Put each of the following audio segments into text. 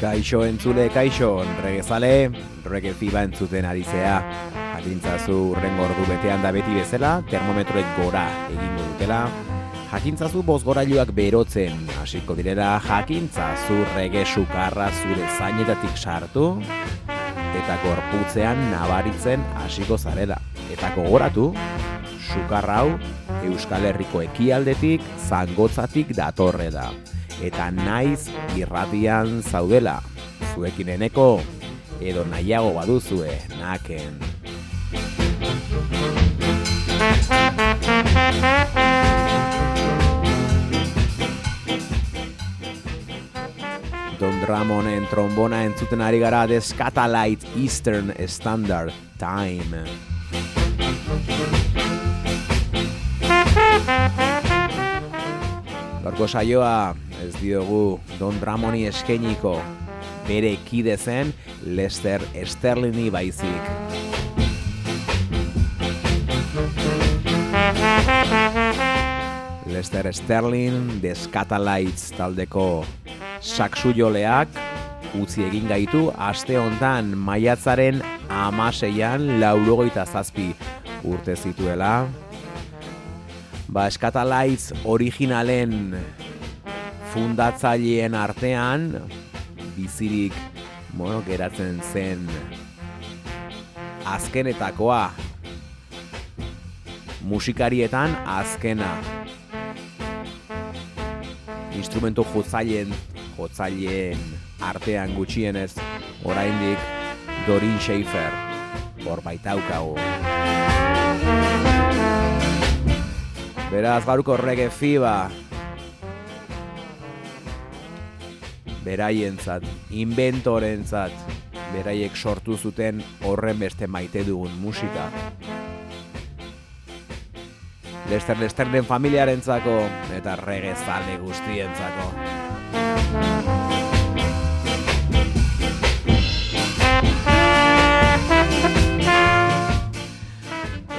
Kaixo entzule, kaixo, regezale, rege fiba entzuten ari zea. Jakintzazu urrengo ordu betean da beti bezala, termometroek gora egingo dutela. Jakintzazu bozgorailuak berotzen hasiko direla, jakintzazu rege sukarra zure zainetatik sartu, eta gorputzean nabaritzen hasiko zarela. Eta gogoratu, sukar hau Euskal Herriko ekialdetik, zangotzatik datorre da. Eta naiz irratian zaudela, zuekin eneko, edo nahiago baduzue, naken. Don Ramonen trombona entzuten ari gara The Scatalight Eastern Standard Time. Gaurko saioa ez diogu Don Ramoni eskeniko bere kide zen Lester Sterlini baizik. Lester Sterling, The Scatalites taldeko saksu joleak utzi egin gaitu aste hontan maiatzaren amaseian laurogeita zazpi urte zituela. Ba, Scatalites originalen fundatzaileen artean bizirik bueno, geratzen zen azkenetakoa musikarietan azkena instrumentu jotzaileen jotzaileen artean gutxienez oraindik Dorin Schaefer hor baitaukago. Beraz, gaurko reggae fiba. Beraientzat, inventorentzat, beraiek sortu zuten horren beste maite dugun musika. Lester Lesterren familiarentzako eta reggae zale guztientzako.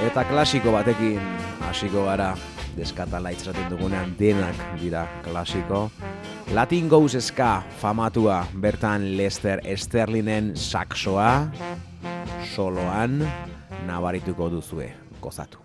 Eta klasiko batekin hasiko gara deskatala itzraten dugunean denak dira klasiko. Latin Goes Ska famatua bertan Lester Sterlingen saxoa soloan nabarituko duzue gozatu.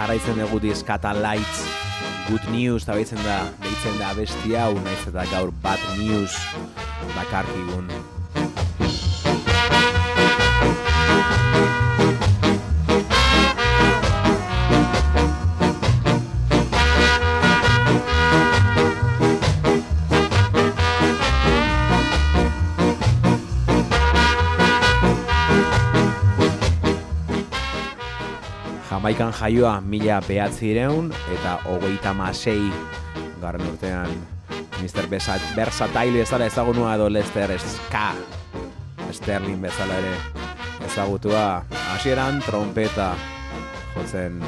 Jarraitzen dugu diskata lights good news eta da deitzen da abesti hau naiz eta gaur bad news. Bakarkigun Jamaikan jaioa mila behatzi eta hogeita masei garren urtean. Mr. Versatile ezala ezagunua edo Lester Ska. Sterling bezala ere ezagutua. Hasieran trompeta jotzen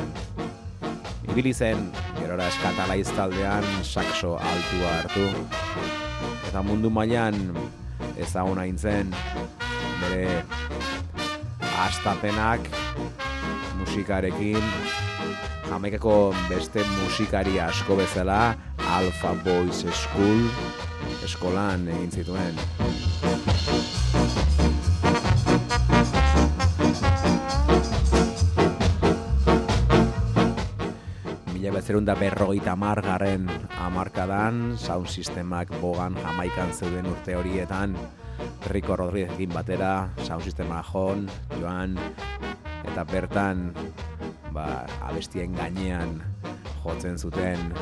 ibili zen gerora eskatala iztaldean saxo altua hartu. Eta mundu mailan ezaguna intzen bere astapenak musikarekin Jamaikako beste musikari asko bezala Alpha Boys School eskolan egin zituen. Mila bezerun da berrogeita margarren amarkadan, sound sistemak bogan jamaikan zeuden urte horietan, Rico Rodríguezkin batera, sound sistema jon, joan, eta bertan, ba, abestien gainean jotzen zuten.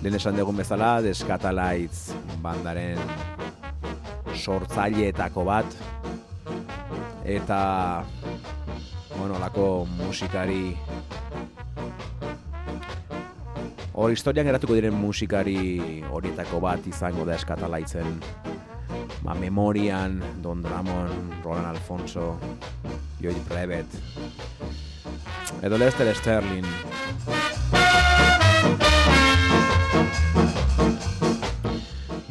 Lehen esan dugun bezala, Deskatalaitz bandaren sortzaileetako bat. Eta bueno, lako musikari hor historian geratuko diren musikari horietako bat izango da Eskatalaitzen ba, memorian Don Dramon, Roland Alfonso Joy Brevet edo Lester Sterling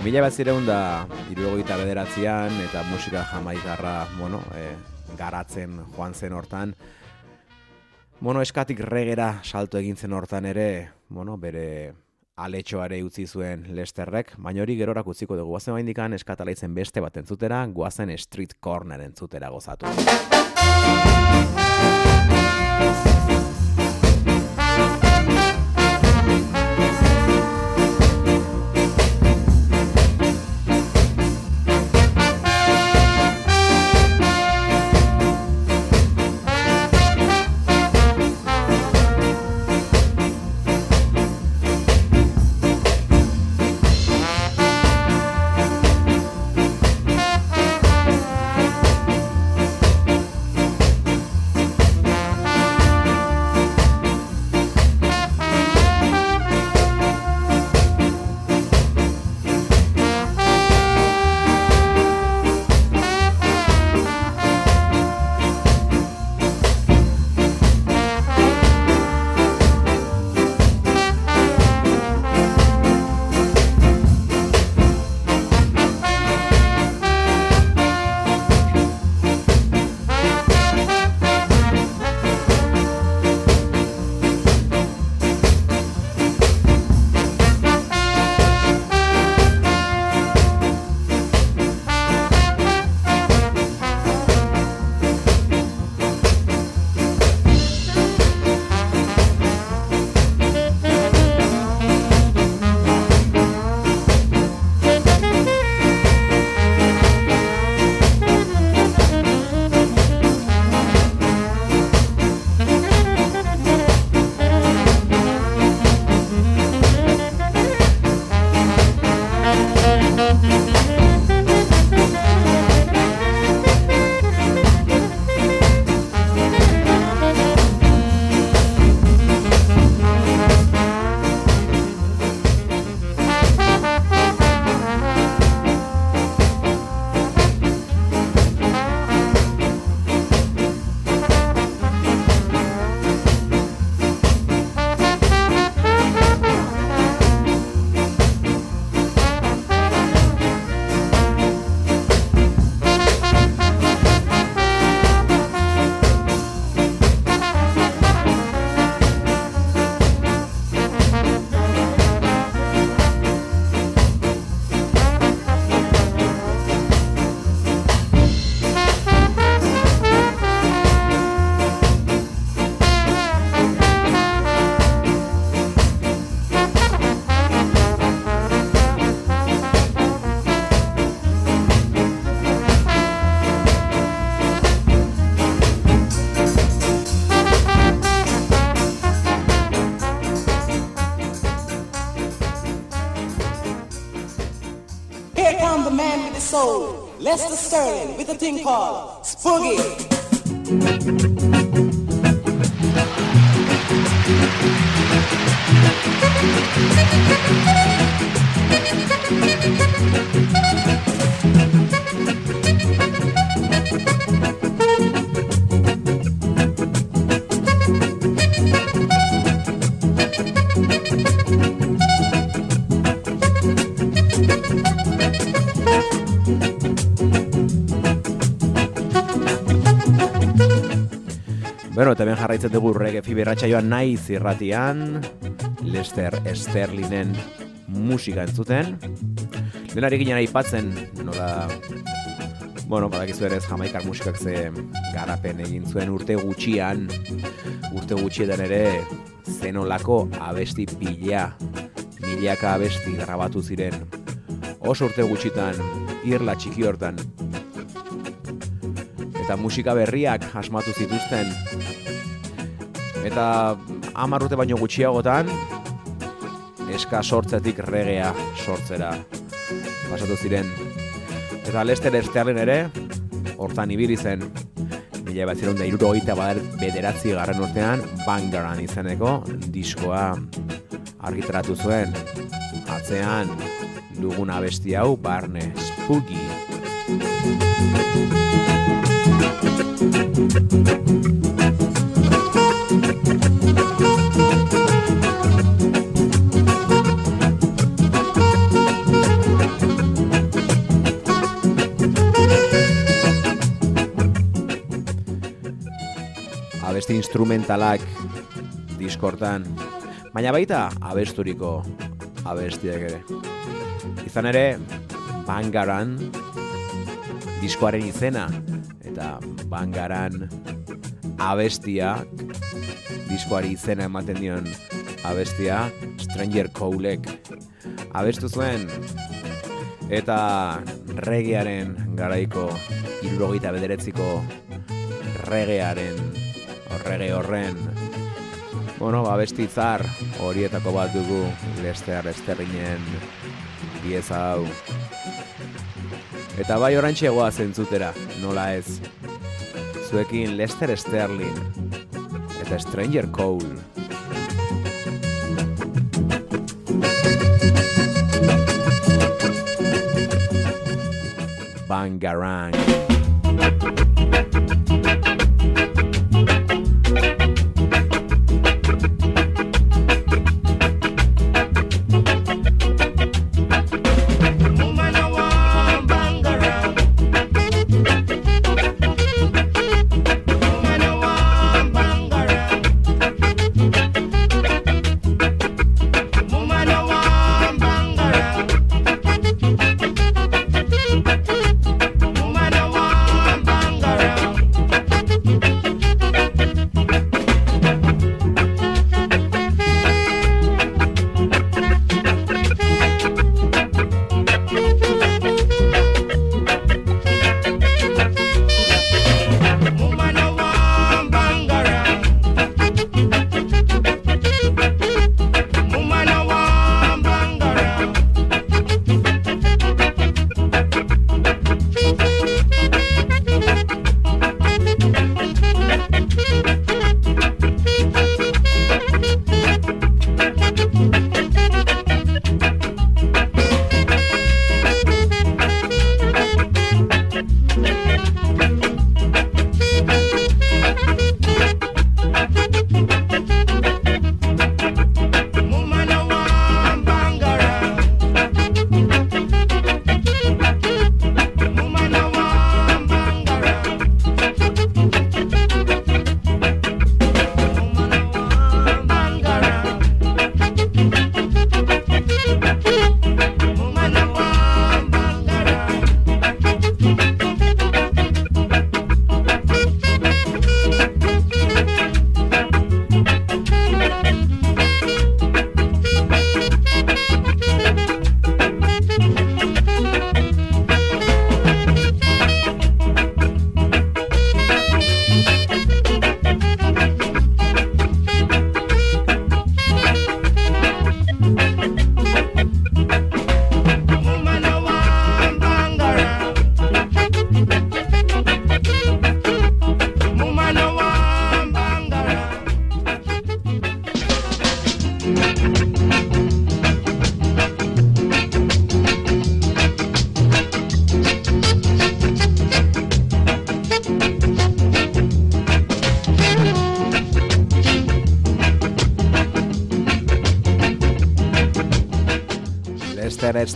Mila bat zireun da irurogeita bederatzean eta musika jamaikarra bueno, e, garatzen joan zen hortan. Bueno, eskatik regera salto egin zen hortan ere, bueno, bere aletxoare utzi zuen Lesterrek, baina hori gerorak utziko dugu. Guazen bain dikan eskatalaitzen beste bat entzutera, guazen street corner entzutera gozatu. With a thing called jarraitzen dugu rege fiberratxa joan nahi zirratian, Lester Sterlinen musika entzuten. Denari ginen aipatzen, nola, bueno, badakizu ere ez jamaikar musikak ze garapen egin zuen urte gutxian, urte gutxietan ere zenolako abesti pila, milaka abesti grabatu ziren. Oso urte gutxitan, irla txiki hortan, eta musika berriak asmatu zituzten eta hamar urte baino gutxiagotan eska sortzetik regea sortzera pasatu ziren. Eta Lester Sterling ere hortan ibili zen mila bat ziren da iruro bederatzi garren urtean Bangaran izeneko diskoa argitaratu zuen. Atzean dugun abesti hau barne spooky. abesti instrumentalak diskortan, baina baita abesturiko abestiak ere. Izan ere, bangaran diskoaren izena eta bangaran abestiak diskoari izena ematen dion abestia Stranger Cowlek abestu zuen eta regearen garaiko irurogeita bederetziko regearen horrege horren bueno, abesti zar horietako bat dugu Lester Esterrinen pieza hau Eta bai orantxegoa zentzutera, nola ez. Zuekin Lester Sterling eta Stranger Cole. Bangarang.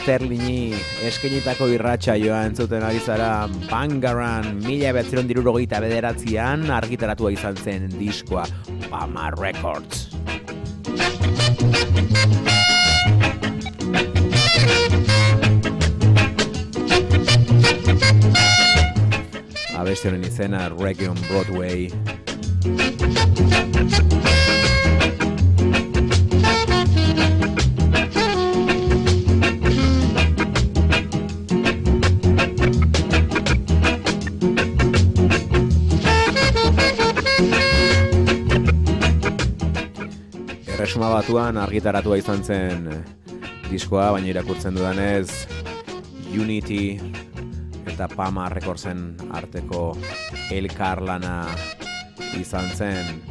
Lester Sterlingi eskenitako irratxa joan entzuten ari zara Bangaran mila betziron dirurogeita bederatzean argitaratua izan zen diskoa Pama Records. Abeste honen izena Reggae on Broadway. Batuan argitaratua izan zen diskoa, baina irakurtzen dudanez Unity eta Pama Recordsen arteko elkarlana izan zen.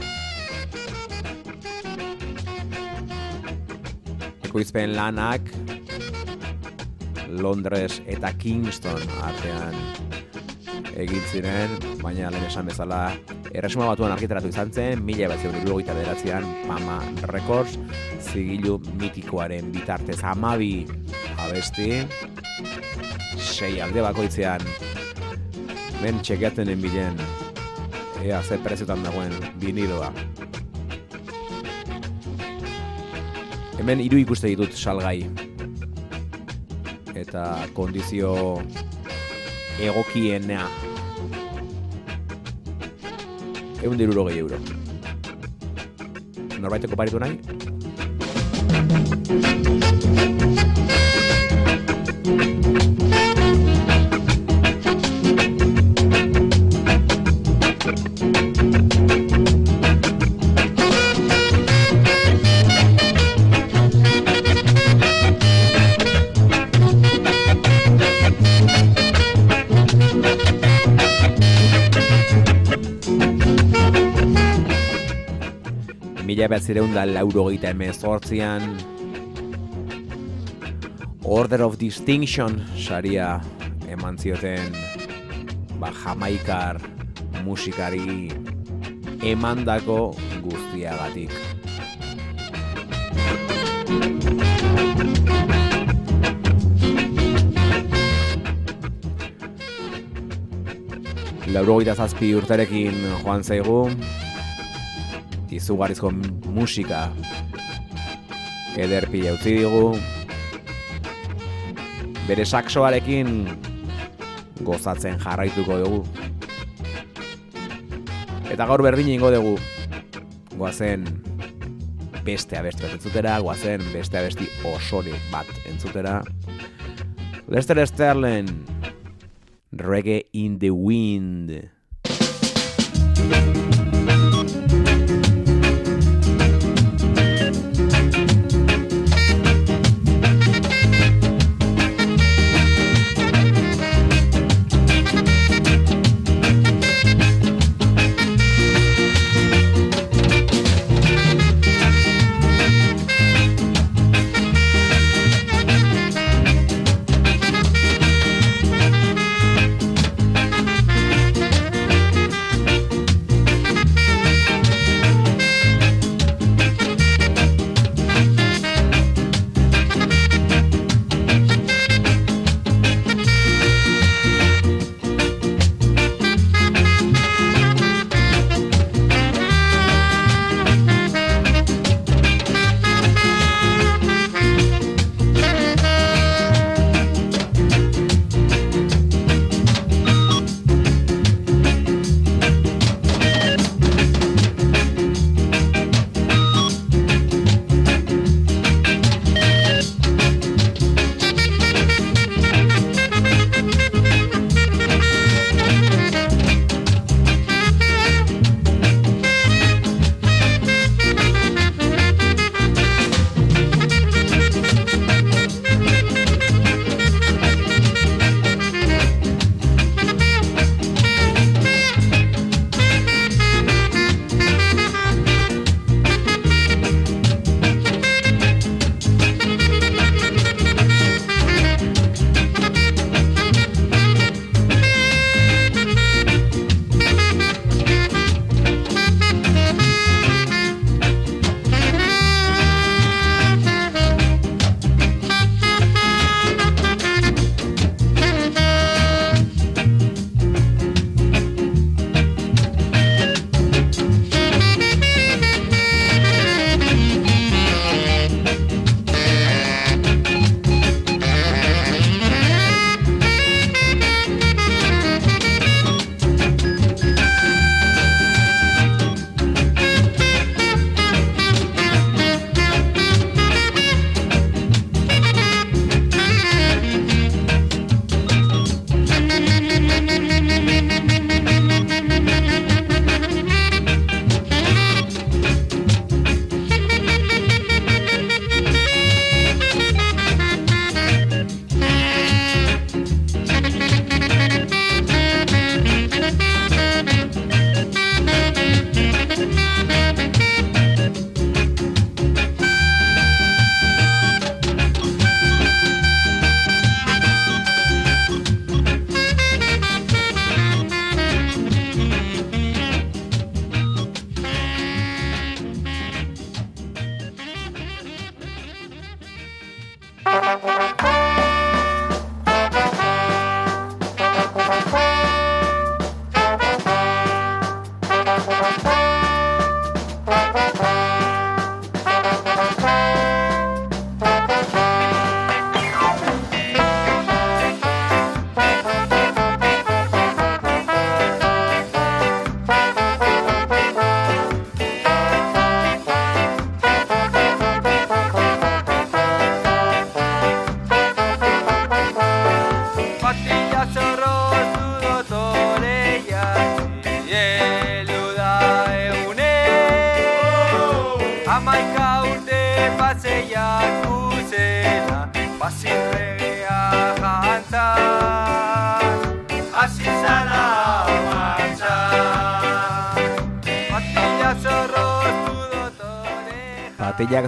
Ekoizpen lanak Londres eta Kingston artean egin ziren, baina lehen esan bezala erresuma batuan argitaratu izan zen, mila bat dugu bederatzean Pama Records, zigilu mitikoaren bitartez amabi abesti, sei alde bakoitzean, ben txekeaten enbilen, ea ze preziotan dagoen binidoa. Hemen hiru ikuste ditut salgai, eta kondizio egokiena egun diruro gehi euro. Norbaiteko paritu nahi? Zireun da lauro gita emezortzian Order of Distinction saria eman zioten ba, jamaikar musikari emandako guztiagatik. Laurogeita zazpi urterekin joan zaigu, izugarrizko musika eder pila utzi digu, bere saksoarekin gozatzen jarraituko dugu. Eta gaur berdin ingo dugu, goazen beste abesti bat entzutera, goazen beste abesti osore bat entzutera. Lester Sterling, Reggae in the Wind.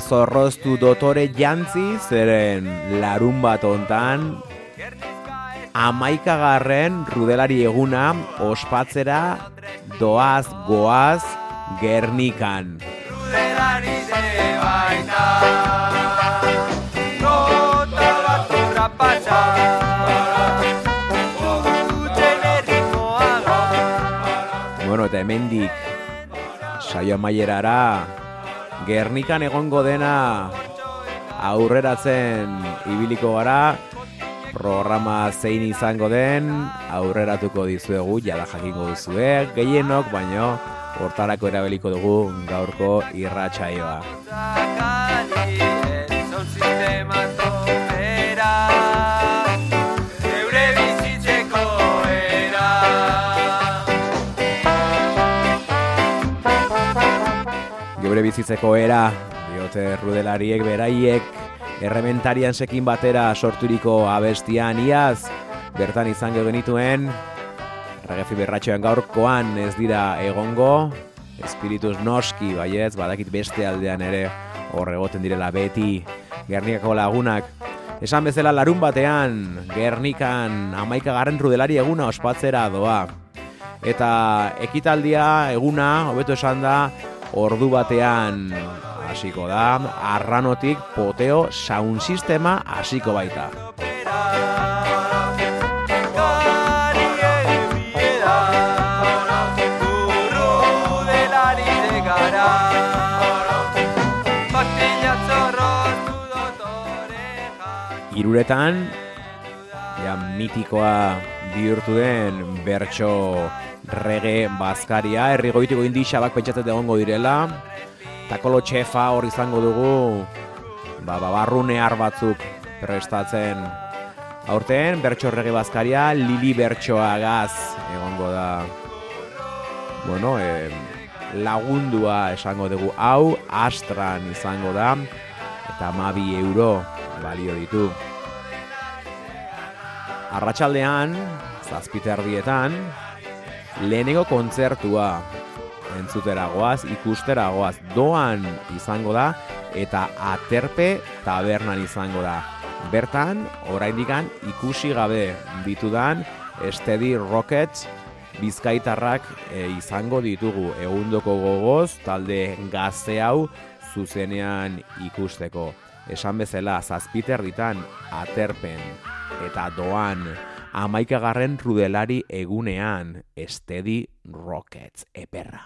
Zorroztu dotore jantzi, zeren larun bat ontan, amaikagarren rudelari eguna ospatzera doaz goaz gernikan. Rudelari de baita, nota bat Bueno, eta hemendik saio amaierara Gernikan egongo dena aurreratzen ibiliko gara programa zein izango den aurreratuko dizuegu jada jakingo duzue gehienok baino hortarako erabiliko dugu gaurko irratsaioa. Geure bizitzeko era, diote rudelariek beraiek, errementarian sekin batera sorturiko abestian iaz, bertan izango genituen, regefi berratxoan gaurkoan ez dira egongo, espiritus noski, baietz, badakit beste aldean ere horregoten direla beti, Gernikako lagunak, Esan bezala larun batean, Gernikan amaikagarren rudelari eguna ospatzera doa. Eta ekitaldia eguna, hobeto esan da, ordu batean hasiko da, arranotik poteo sound sistema hasiko baita. Iruretan, ja, mitikoa bihurtu den bertso rege bazkaria, herri goitiko indixabak pentsatzen egongo direla, takolo txefa hor izango dugu, ba, ba, barrune batzuk prestatzen aurten, bertso rege bazkaria, lili bertsoa gaz egongo da, bueno, e, lagundua esango dugu hau, astran izango da, eta mabi euro balio ditu. Arratxaldean, zazpiterdietan, lehenengo kontzertua entzuteragoaz, ikusteragoaz, doan izango da, eta aterpe tabernan izango da. Bertan, oraindikan ikusi gabe ditudan, Steady Rockets bizkaitarrak e, izango ditugu egundoko gogoz, talde gazte hau zuzenean ikusteko. Esan bezala, zazpiter ditan aterpen eta doan amaikagarren rudelari egunean, Steady Rockets, eperra.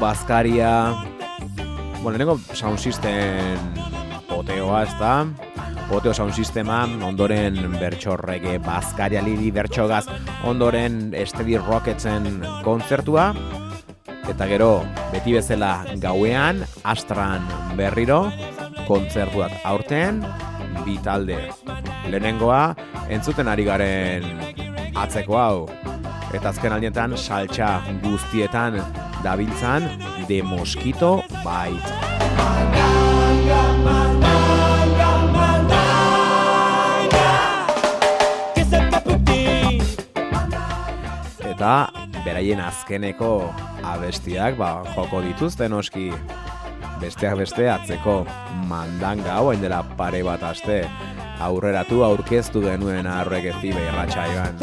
Bazkaria, bueno, lehenengo sound system poteoa, ez da? Poteo sound sistema, ondoren bertxorrege bazkaria liri bertxogaz, ondoren Steady Rocketsen kontzertua, eta gero, beti bezala gauean, astran berriro, kontzertuak aurten, bi talde. Lehenengoa, entzuten ari garen atzeko hau. Eta azken aldietan, saltxa guztietan dabiltzan, de mosquito bite. Eta beraien azkeneko abestiak ba, joko dituzte noski besteak beste atzeko mandanga hau dela pare bat aste aurreratu aurkeztu genuen arrek ezibe irratxaioan.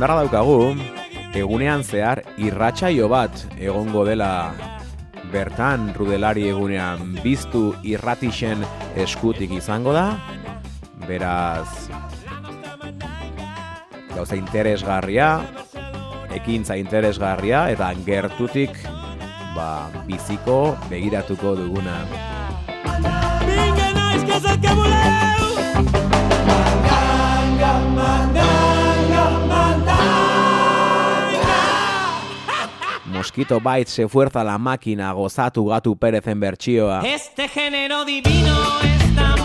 Esan beharra daukagu, egunean zehar irratsaio bat egongo dela bertan rudelari egunean. Biztu irratixen eskutik izango da, beraz gauza interesgarria, ekintza interesgarria eta gertutik ba, biziko begiratuko duguna. Mosquito Bite se fuerza la máquina gozatu gatu perezen bertsioa. Este género divino, esta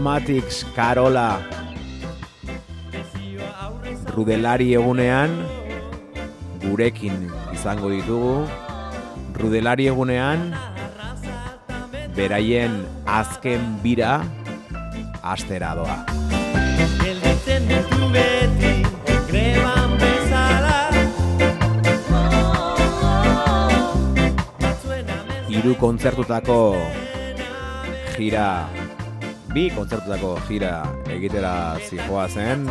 Matix, Karola, Rudelari egunean, gurekin izango ditugu, Rudelari egunean, beraien azken bira, astera doa. Gelditzen ditu beti greban bezala. Batzuen amen Hiru kontzertutako gira, bi kontzertutako gira egitera zijoa zen,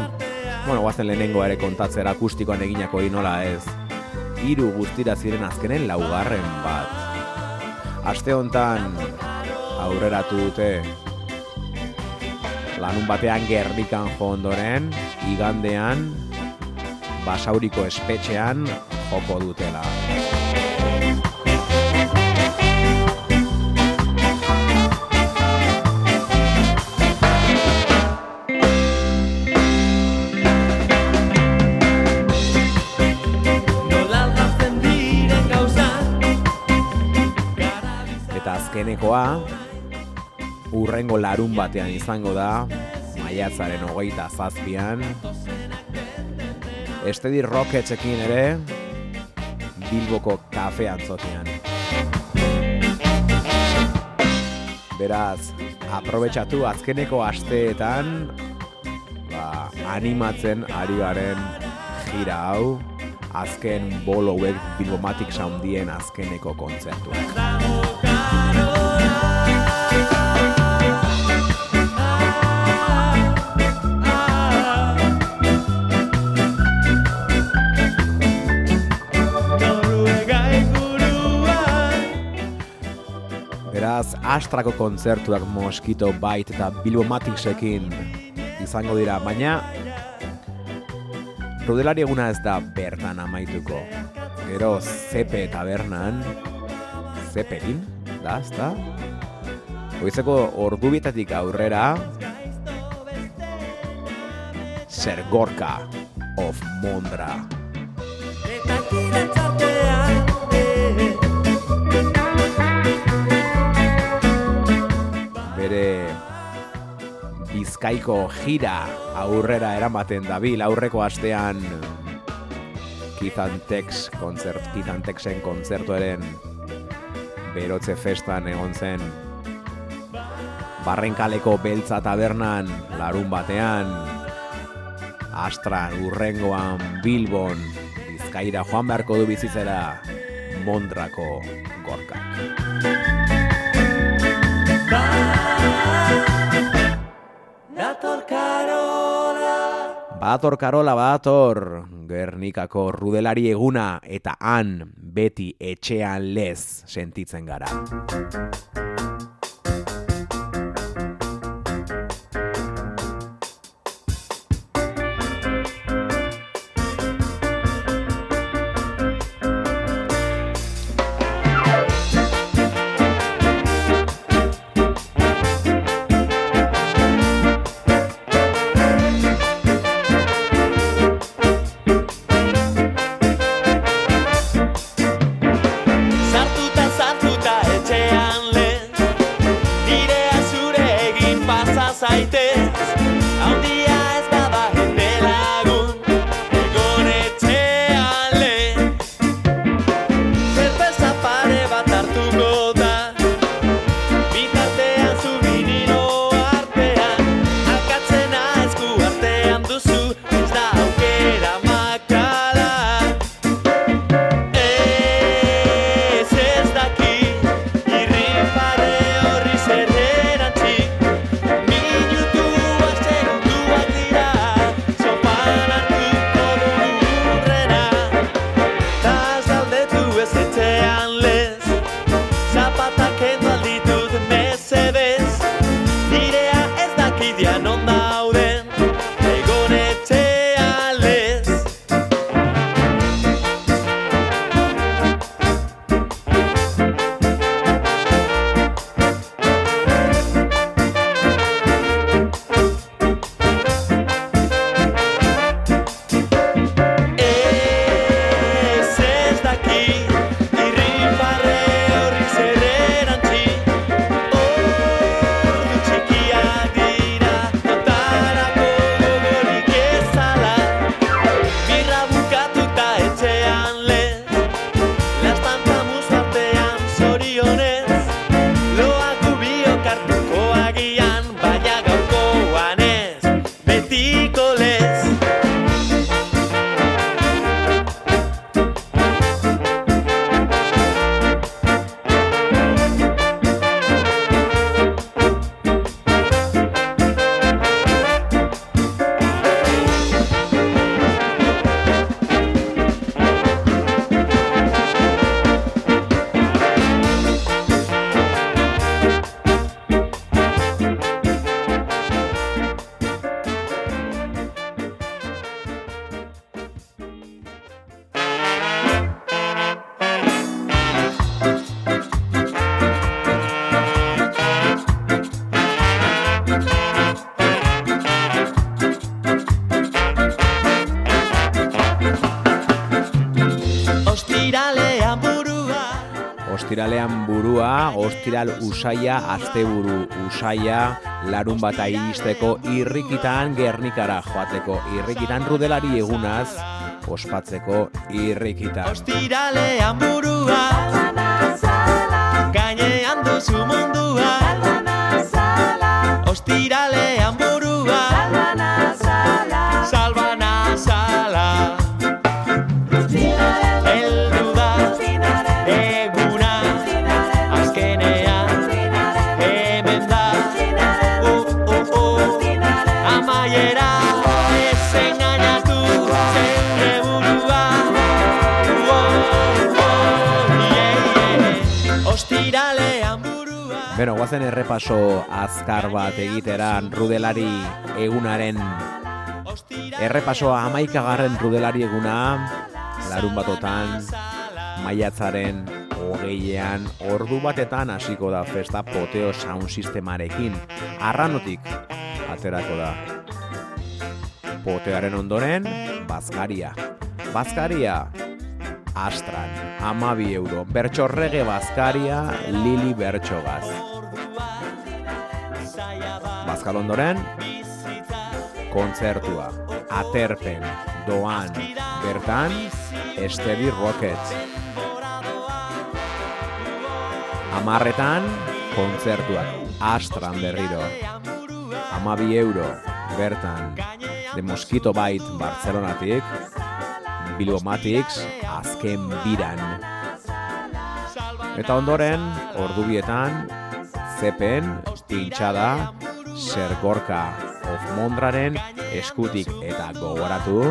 bueno, guazen lehenengo ere kontatzera akustikoan eginako hori nola ez. Hiru guztira ziren azkenen laugarren bat. Aste hontan aurreratu dute lanun batean gerrikan jo ondoren, igandean basauriko espetxean joko dutela. Azkenekoa, urrengo larun batean izango da, maiatzaren hogeita zazpian, Estedi Rocketsekin ere, Bilboko kafe antzotian. Beraz, aprobetxatu azkeneko asteetan, ba, animatzen ari garen gira hau, azken boloek Bilbomatic Soundien azkeneko kontzertuak. Beraz, Astrako kontzertuak Mosquito Bite eta Bilbo Matixekin izango dira, baina Rudelari eguna ez da bertan amaituko. Gero Zepe tabernan, Zeppelin, da, ez da? Goizeko ordubietatik aurrera, Sergorka of Mondra. Bizkaiko gira aurrera eramaten dabil aurreko astean Kizantex kontzert, Kizantexen kontzertuaren berotze festan egon zen Barrenkaleko beltza tabernan larun batean Astran urrengoan Bilbon Bizkaira joan beharko du bizitzera Mondrako gorkak. Badator Karola, badator Gernikako rudelari eguna eta han beti etxean lez sentitzen gara. Ostiral usaia, asteburu usaia, larun bat iristeko irrikitan gernikara joateko irrikitan rudelari egunaz, ospatzeko irrikitan. Ostiralean burua Gainean duzu mundua Ostiralean Beno, guazen errepaso azkar bat egiteran rudelari egunaren errepasoa amaikagarren rudelari eguna larun batotan maiatzaren hogeian ordu batetan hasiko da festa poteo sound sistemarekin. Arranotik aterako da. Potearen ondoren bazkaria. Bazkaria Astran, amabi euro, bertxorrege bazkaria, lili bertxogaz. Bazkal ondoren, kontzertua, aterpen, doan, bertan, Estedi Rockets. Amarretan, kontzertuak, astran berriro. Amabi euro, bertan, The Mosquito Bite Barcelonatik, Bilbomatics, azken biran. Eta ondoren, ordubietan, zepen, pintxada, sergorka of Mondraren eskutik eta gogoratu,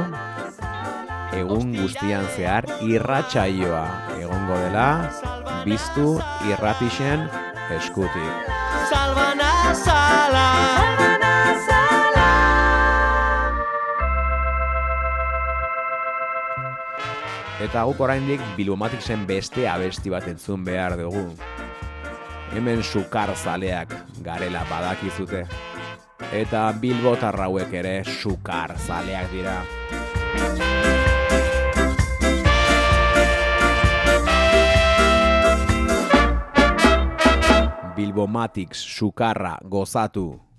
egun guztian zehar irratsaioa egongo dela, biztu irratixen eskutik. Salbana sala Eta guk oraindik Bilbomaticsen beste abesti bat entzun behar dugu. Hemen sukar zaleak garela badakizute. Eta Bilbotar hauek ere sukar zaleak dira. Bilbomatics sukarra gozatu.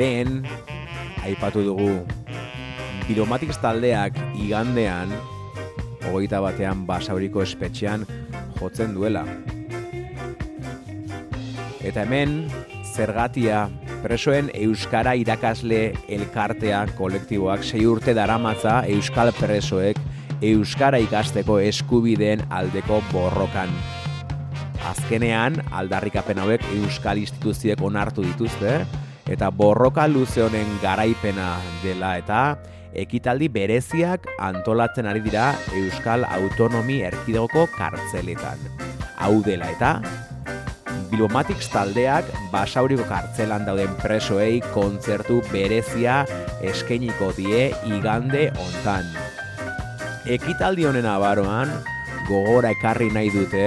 Lehen, aipatu dugu Pilomatics taldeak igandean, hogeita batean basauriko espetxean jotzen duela. Eta hemen, zergatia, presoen Euskara irakasle elkartea kolektiboak sei urte daramatza Euskal presoek Euskara ikasteko eskubideen aldeko borrokan. Azkenean, aldarrikapen hauek Euskal instituziek onartu dituzte, eta borroka luze honen garaipena dela eta ekitaldi bereziak antolatzen ari dira Euskal Autonomi Erkidegoko kartzeletan. Hau dela eta Bilomatics taldeak basauriko kartzelan dauden presoei kontzertu berezia eskainiko die igande hontan. Ekitaldi honen abaroan, gogora ekarri nahi dute,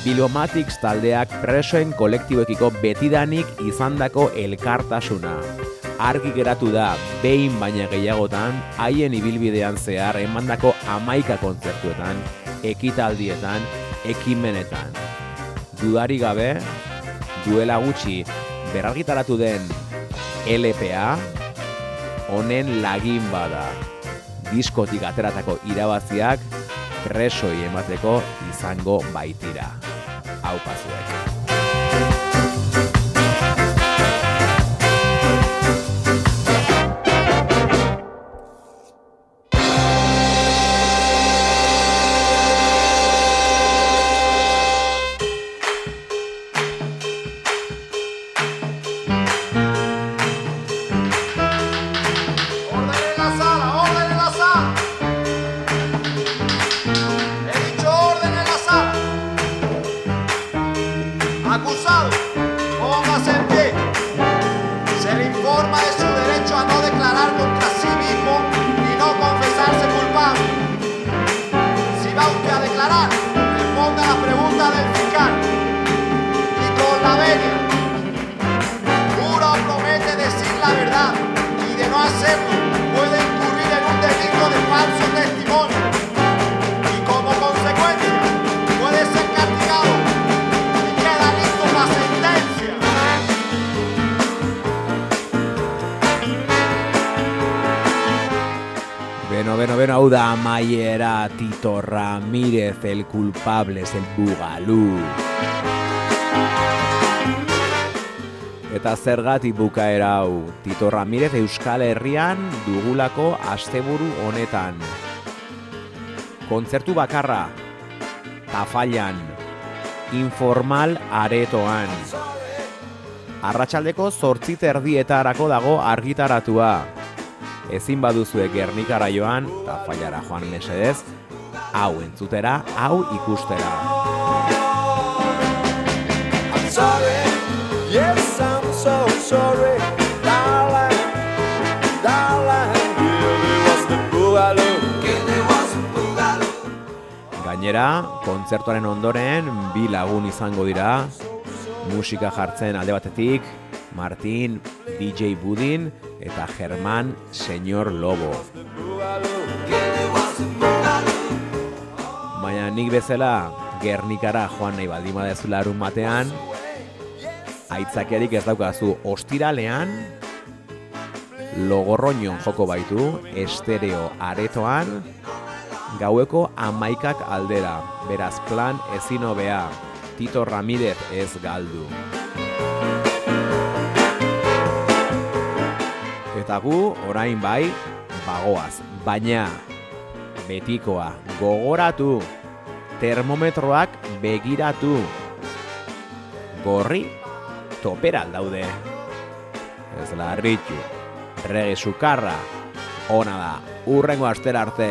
Bilomatics taldeak presoen kolektiboekiko betidanik izandako elkartasuna. Argi geratu da, behin baina gehiagotan, haien ibilbidean zehar emandako amaika kontzertuetan, ekitaldietan, ekimenetan. Dudari gabe, duela gutxi berargitaratu den LPA, honen lagin bada. Diskotik ateratako irabaziak presoi emateko izango baitira. Hau pazuek. Beno, beno, beno, hau da amaiera Tito Ramírez, el culpable, es el bugalú. Eta zergatik bukaera hau, Tito Ramírez Euskal Herrian dugulako asteburu honetan. Kontzertu bakarra, tafailan, informal aretoan. Arratsaldeko zortzi terdietarako dago argitaratua. Ezin baduzue Gernikara joan, tafailara joan mesedez, hau entzutera, hau ikustera. I'm sorry, yes, I'm so sorry, darling, darling. Really was the boogaloo. Really was the boogaloo. Gainera, kontzertuaren ondoren bi lagun izango dira, musika jartzen alde batetik, Martin, DJ Budin eta Germán Señor Lobo. Baina nik bezala Gernikara joan nahi baldin badezu larun batean, aitzakiarik ez daukazu ostiralean, logorroinon joko baitu, estereo aretoan, gaueko amaikak aldera, beraz plan ezin hobea, Tito Ramírez ez galdu. Eta gu, orain bai, bagoaz, baina betikoa, gogoratu, termometroak begiratu, gorri, topera daude. Ez larritu, rege sukarra, ona da, urrengo astera arte,